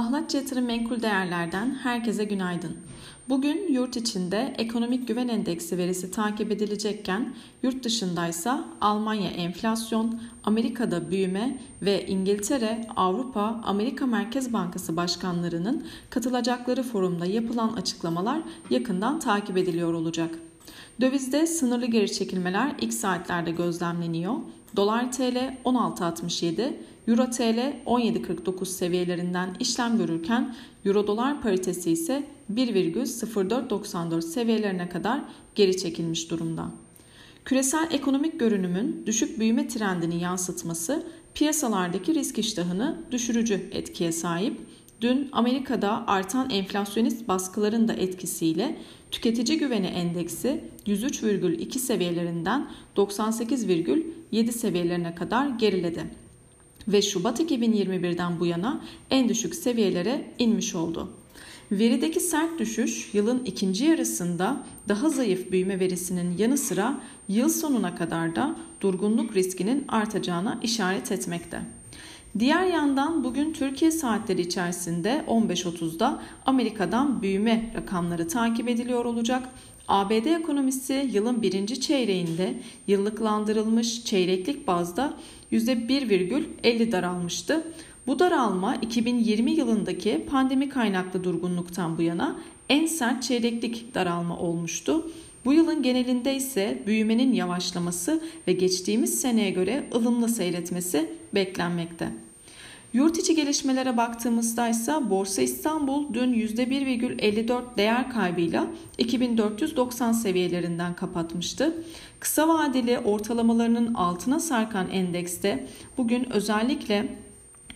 Ahlatçı Yatırım Menkul Değerler'den herkese günaydın. Bugün yurt içinde ekonomik güven endeksi verisi takip edilecekken yurt dışındaysa Almanya enflasyon, Amerika'da büyüme ve İngiltere, Avrupa, Amerika Merkez Bankası başkanlarının katılacakları forumda yapılan açıklamalar yakından takip ediliyor olacak. Dövizde sınırlı geri çekilmeler ilk saatlerde gözlemleniyor. Dolar TL 16.67, Euro TL 17.49 seviyelerinden işlem görürken Euro dolar paritesi ise 1,0494 seviyelerine kadar geri çekilmiş durumda. Küresel ekonomik görünümün düşük büyüme trendini yansıtması piyasalardaki risk iştahını düşürücü etkiye sahip. Dün Amerika'da artan enflasyonist baskıların da etkisiyle tüketici güveni endeksi 103,2 seviyelerinden 98,7 seviyelerine kadar geriledi ve Şubat 2021'den bu yana en düşük seviyelere inmiş oldu. Verideki sert düşüş yılın ikinci yarısında daha zayıf büyüme verisinin yanı sıra yıl sonuna kadar da durgunluk riskinin artacağına işaret etmekte. Diğer yandan bugün Türkiye saatleri içerisinde 15.30'da Amerika'dan büyüme rakamları takip ediliyor olacak. ABD ekonomisi yılın birinci çeyreğinde yıllıklandırılmış çeyreklik bazda %1,50 daralmıştı. Bu daralma 2020 yılındaki pandemi kaynaklı durgunluktan bu yana en sert çeyreklik daralma olmuştu. Bu yılın genelinde ise büyümenin yavaşlaması ve geçtiğimiz seneye göre ılımlı seyretmesi beklenmekte. Yurt içi gelişmelere baktığımızda ise Borsa İstanbul dün %1,54 değer kaybıyla 2490 seviyelerinden kapatmıştı. Kısa vadeli ortalamalarının altına sarkan endekste bugün özellikle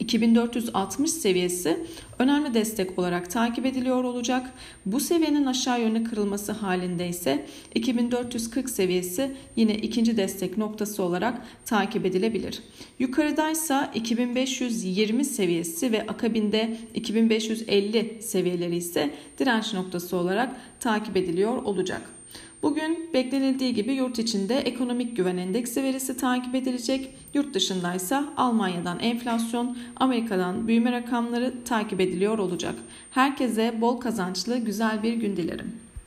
2460 seviyesi önemli destek olarak takip ediliyor olacak. Bu seviyenin aşağı yönlü kırılması halinde ise 2440 seviyesi yine ikinci destek noktası olarak takip edilebilir. Yukarıdaysa 2520 seviyesi ve akabinde 2550 seviyeleri ise direnç noktası olarak takip ediliyor olacak. Bugün beklenildiği gibi yurt içinde ekonomik güven endeksi verisi takip edilecek. Yurt dışındaysa Almanya'dan enflasyon, Amerika'dan büyüme rakamları takip ediliyor olacak. Herkese bol kazançlı güzel bir gün dilerim.